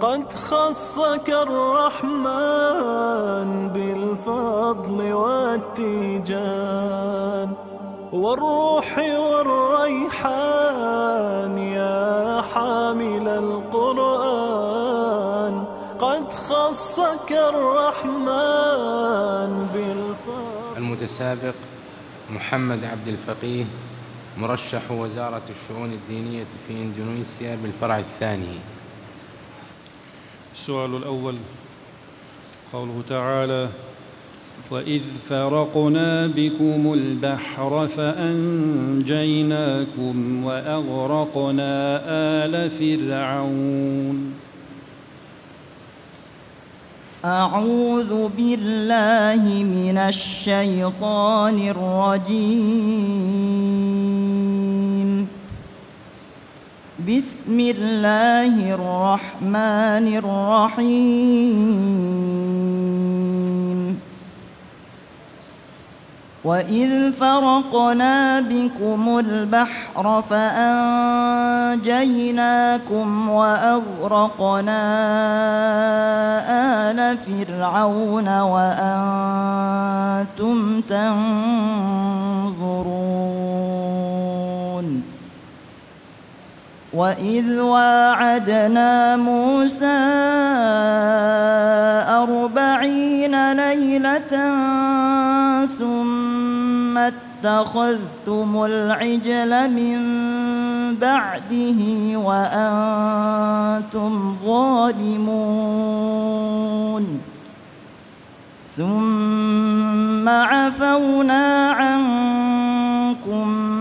قد خصك الرحمن بالفضل والتيجان والروح والريحان يا حامل القرآن قد خصك الرحمن بالفضل المتسابق محمد عبد الفقيه مرشح وزارة الشؤون الدينية في إندونيسيا بالفرع الثاني. السؤال الأول قوله تعالى وإذ فرقنا بكم البحر فأنجيناكم وأغرقنا آل فرعون. أعوذ بالله من الشيطان الرجيم. بسم الله الرحمن الرحيم. وإذ فرقنا بكم البحر فأنجيناكم وأغرقنا آل فرعون وأنتم تنظرون. وإذ واعدنا موسى أربعين ليلة ثم اتخذتم العجل من بعده وأنتم ظالمون ثم عفونا عنكم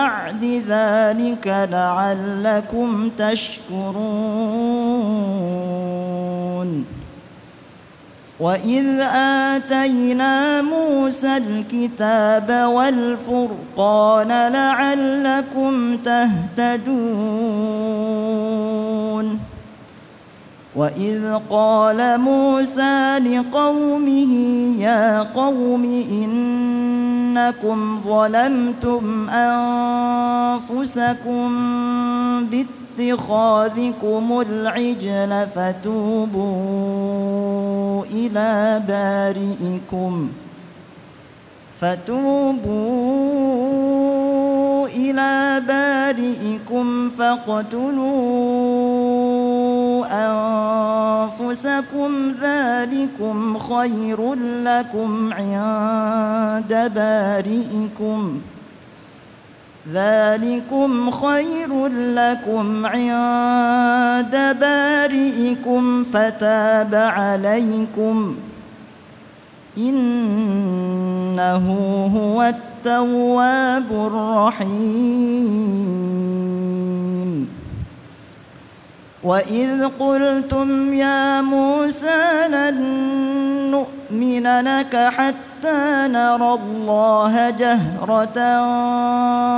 بعد ذلك لعلكم تشكرون. وإذ آتينا موسى الكتاب والفرقان لعلكم تهتدون. وإذ قال موسى لقومه يا قوم إنكم ظلمتم أنفسكم باتخاذكم العجل فتوبوا إلى بارئكم. فتوبوا إلى بارئكم فاقتلوا أنفسكم ذلكم خير لكم عند بارئكم ذلكم خير لكم عند بارئكم فتاب عليكم. إنه هو التواب الرحيم. وإذ قلتم يا موسى لن نؤمن لك حتى نرى الله جهرة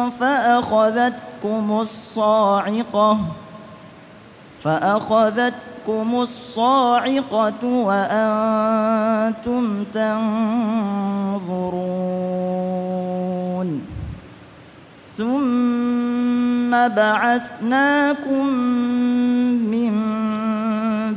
فأخذتكم الصاعقة فأخذتكم الصاعقة وأنتم تنظرون. ثم بعثناكم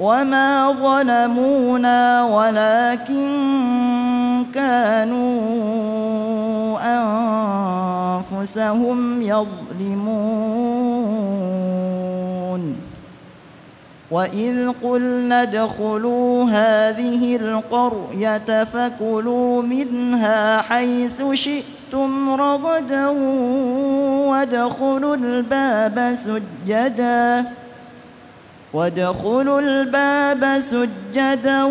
وما ظلمونا ولكن كانوا أنفسهم يظلمون وإذ قلنا ادخلوا هذه القرية فكلوا منها حيث شئتم رغدا وادخلوا الباب سجداً وادخلوا الباب سجدا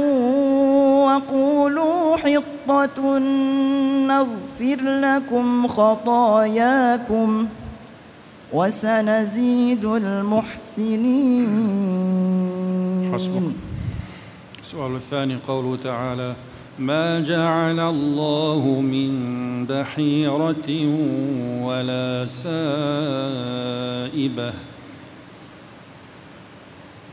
وقولوا حطة نغفر لكم خطاياكم وسنزيد المحسنين حسبك. السؤال الثاني قوله تعالى ما جعل الله من بحيرة ولا سائبة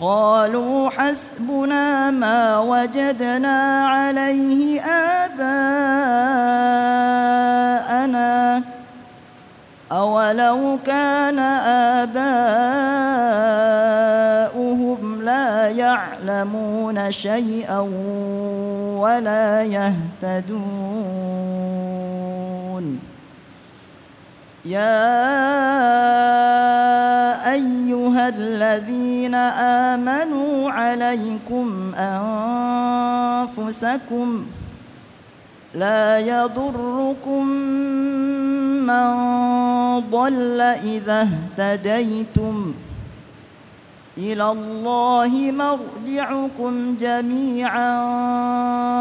قالوا حسبنا ما وجدنا عليه آباءنا. أولو كان آباؤهم لا يعلمون شيئا ولا يهتدون. يا أيها الذين آمنوا عليكم أنفسكم لا يضركم من ضل إذا اهتديتم إلى الله مرجعكم جميعا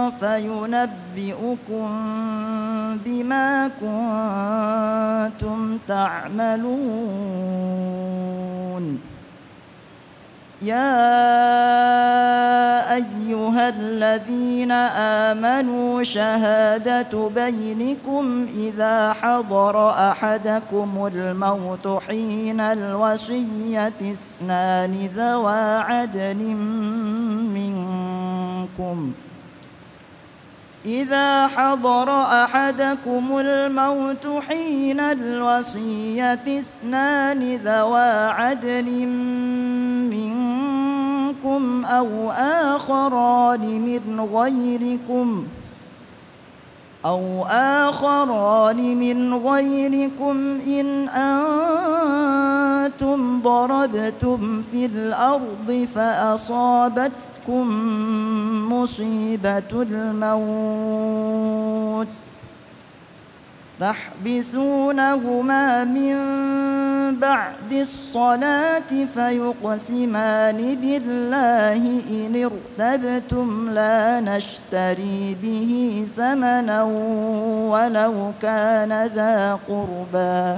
فينبئكم بما كنتم تعملون. يا أيها الذين آمنوا شهادة بينكم إذا حضر أحدكم الموت حين الوصية اثنان ذوا عدل منكم إذا حضر أحدكم الموت حين الوصية اثنان ذوا عدل منكم أو آخران من غيركم أو آخران من غيركم إن أنتم ضربتم في الأرض فأصابتكم مصيبة الموت. تحبسونهما من بعد الصلاة فيقسمان بالله إن ارتبتم لا نشتري به ثمنا ولو كان ذا قربى.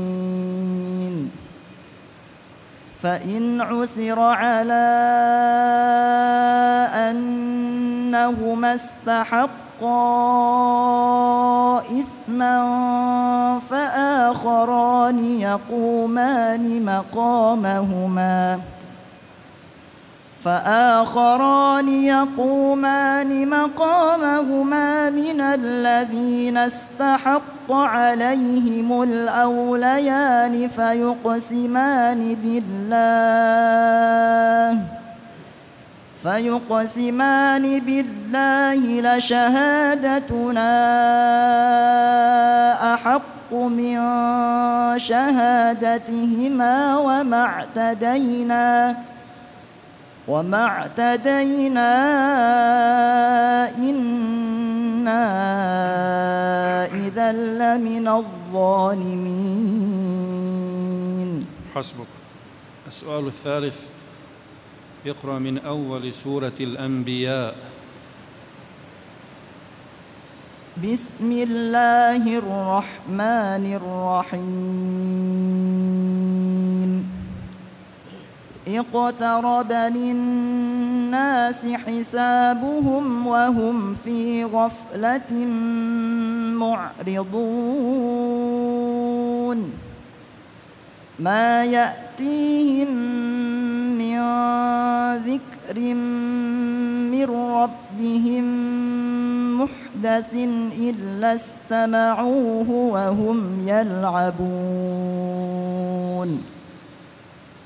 فإن عسر على أنهما استحقا إثما فآخران يقومان مقامهما. فآخران يقومان مقامهما من الذين استحق عليهم الأوليان فيقسمان بالله فيقسمان بالله لشهادتنا أحق من شهادتهما وما اعتدينا وما اعتدينا إنا إذا لمن الظالمين. حسبك. السؤال الثالث. اقرأ من أول سورة الأنبياء. بسم الله الرحمن الرحيم. اقترب للناس حسابهم وهم في غفلة معرضون. ما يأتيهم من ذكر من ربهم محدث إلا استمعوه وهم يلعبون.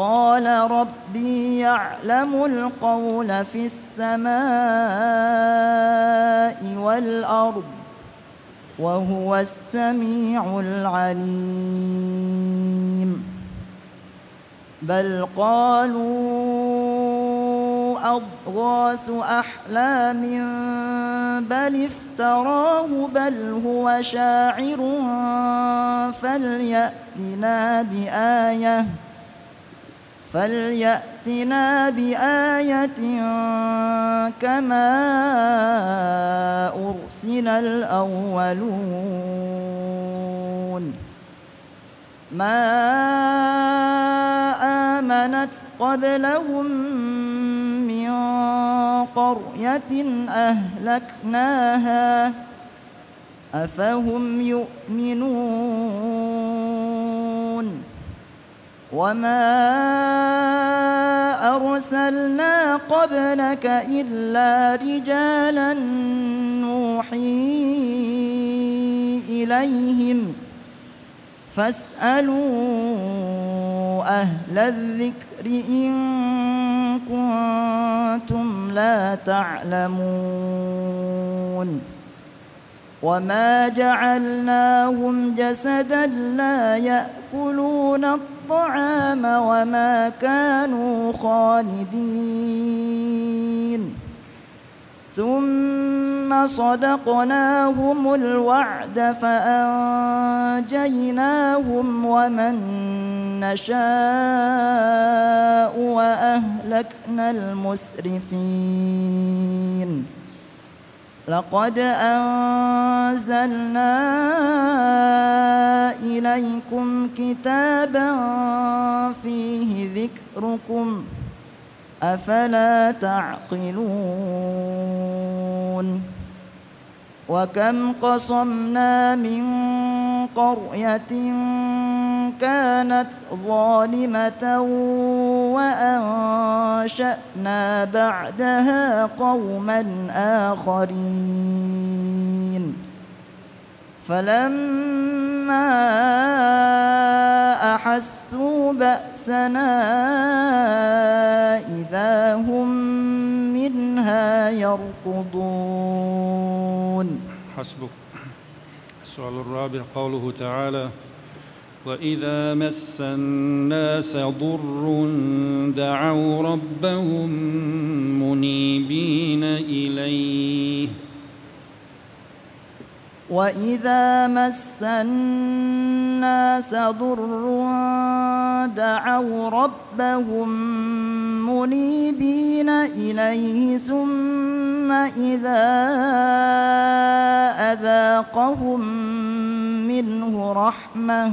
قال ربي يعلم القول في السماء والأرض وهو السميع العليم. بل قالوا أضغاث أحلام بل افتراه بل هو شاعر فليأتنا بآيةٍ. فليأتنا بآية كما أرسل الأولون. ما آمنت قبلهم من قرية أهلكناها أفهم يؤمنون؟ وما أرسلنا قبلك إلا رجالا نوحي إليهم فاسألوا أهل الذكر إن كنتم لا تعلمون وما جعلناهم جسدا لا يأكلون الطعام وما كانوا خالدين. ثم صدقناهم الوعد فأنجيناهم ومن نشاء وأهلكنا المسرفين. لقد أنزلنا إليكم كتابا فيه ذكركم أفلا تعقلون؟ وكم قصمنا من قرية كانت ظالمة وأنشأنا بعدها قوما آخرين. فلما أحسوا بأسنا إذا هم منها يركضون. حسبك. السؤال الرابع قوله تعالى وإذا مس الناس ضر دعوا ربهم منيبين إليه. وإذا مس الناس ضر دعوا ربهم منيبين إليه ثم إذا أذاقهم منه رحمة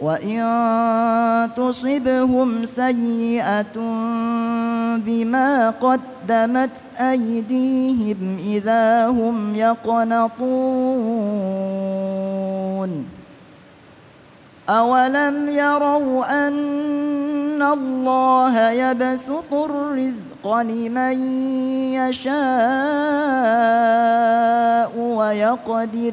وإن تصبهم سيئة بما قدمت أيديهم إذا هم يقنطون أولم يروا أن الله يبسط الرزق لمن يشاء ويقدر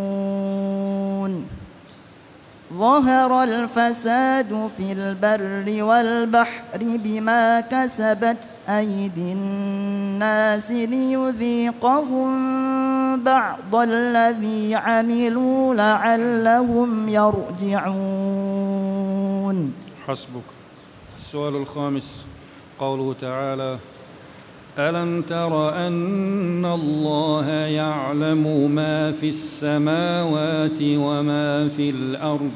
ظهر الفساد في البر والبحر بما كسبت أيدي الناس ليذيقهم بعض الذي عملوا لعلهم يرجعون. حسبك. السؤال الخامس. قوله تعالى ألم تر أن الله يعلم ما في السماوات وما في الأرض؟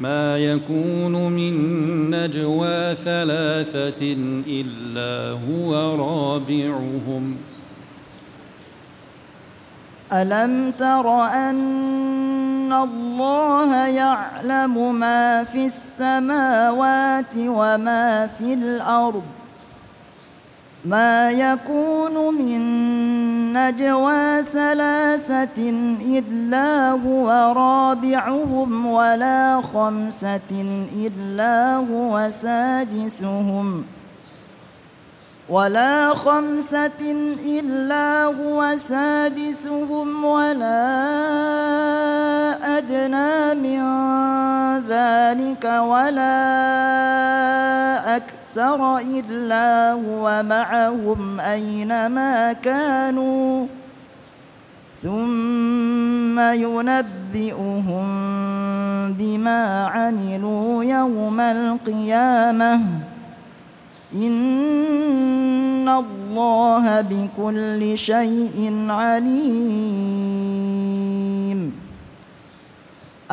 ما يكون من نجوى ثلاثة إلا هو رابعهم. ألم تر أن الله يعلم ما في السماوات وما في الأرض؟ ما يكون من نجوى ثلاثة إلا هو رابعهم ولا خمسة إلا هو سادسهم ۖ ولا خمسة إلا هو سادسهم ولا أدنى من ذلك ولا أكثر إلا هو معهم أينما كانوا ثم ينبئهم بما عملوا يوم القيامه إن الله بكل شيء عليم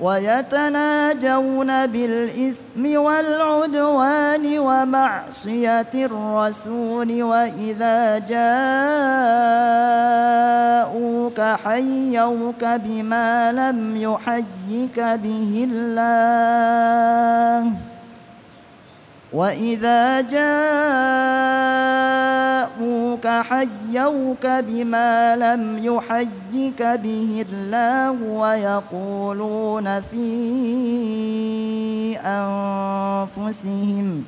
ويتناجون بالإثم والعدوان ومعصية الرسول وإذا جاءوك حيوك بما لم يحيك به الله. وإذا جاءوك حيوك بما لم يحيك به الله ويقولون في أنفسهم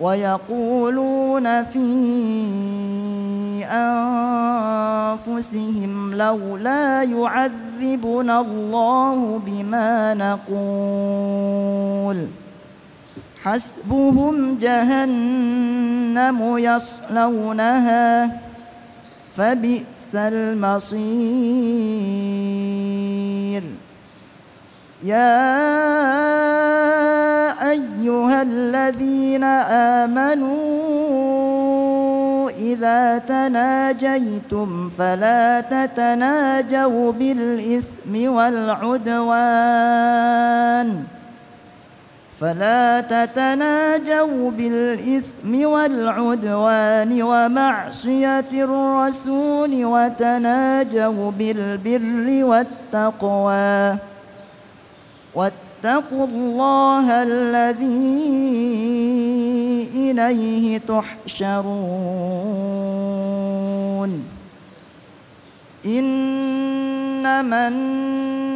ويقولون في أنفسهم لولا يعذبنا الله بما نقول حسبهم جهنم يصلونها فبئس المصير. يا أيها الذين آمنوا إذا تناجيتم فلا تتناجوا بالإثم والعدوان. فلا تتناجوا بالإثم والعدوان ومعصية الرسول وتناجوا بالبر والتقوى. واتقوا الله الذي إليه تحشرون. إنما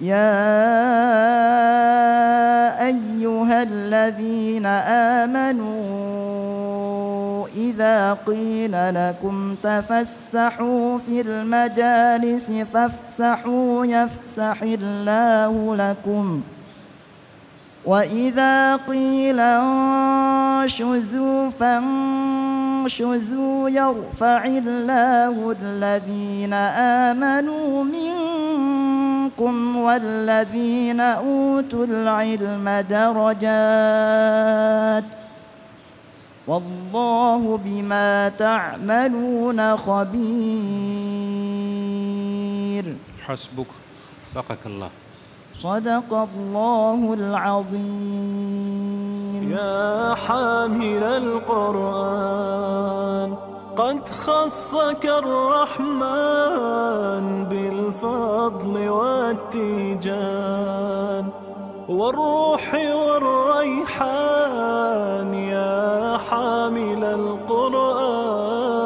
يا أيها الذين آمنوا إذا قيل لكم تفسحوا في المجالس فافسحوا يفسح الله لكم. وإذا قيل انشزوا فانشزوا يرفع الله الذين آمنوا منكم والذين أوتوا العلم درجات والله بما تعملون خبير. حسبك. وفقك الله. صدق الله العظيم. يا حامل القرآن. قد خصك الرحمن بالفضل والتيجان والروح والريحان يا حامل القرآن.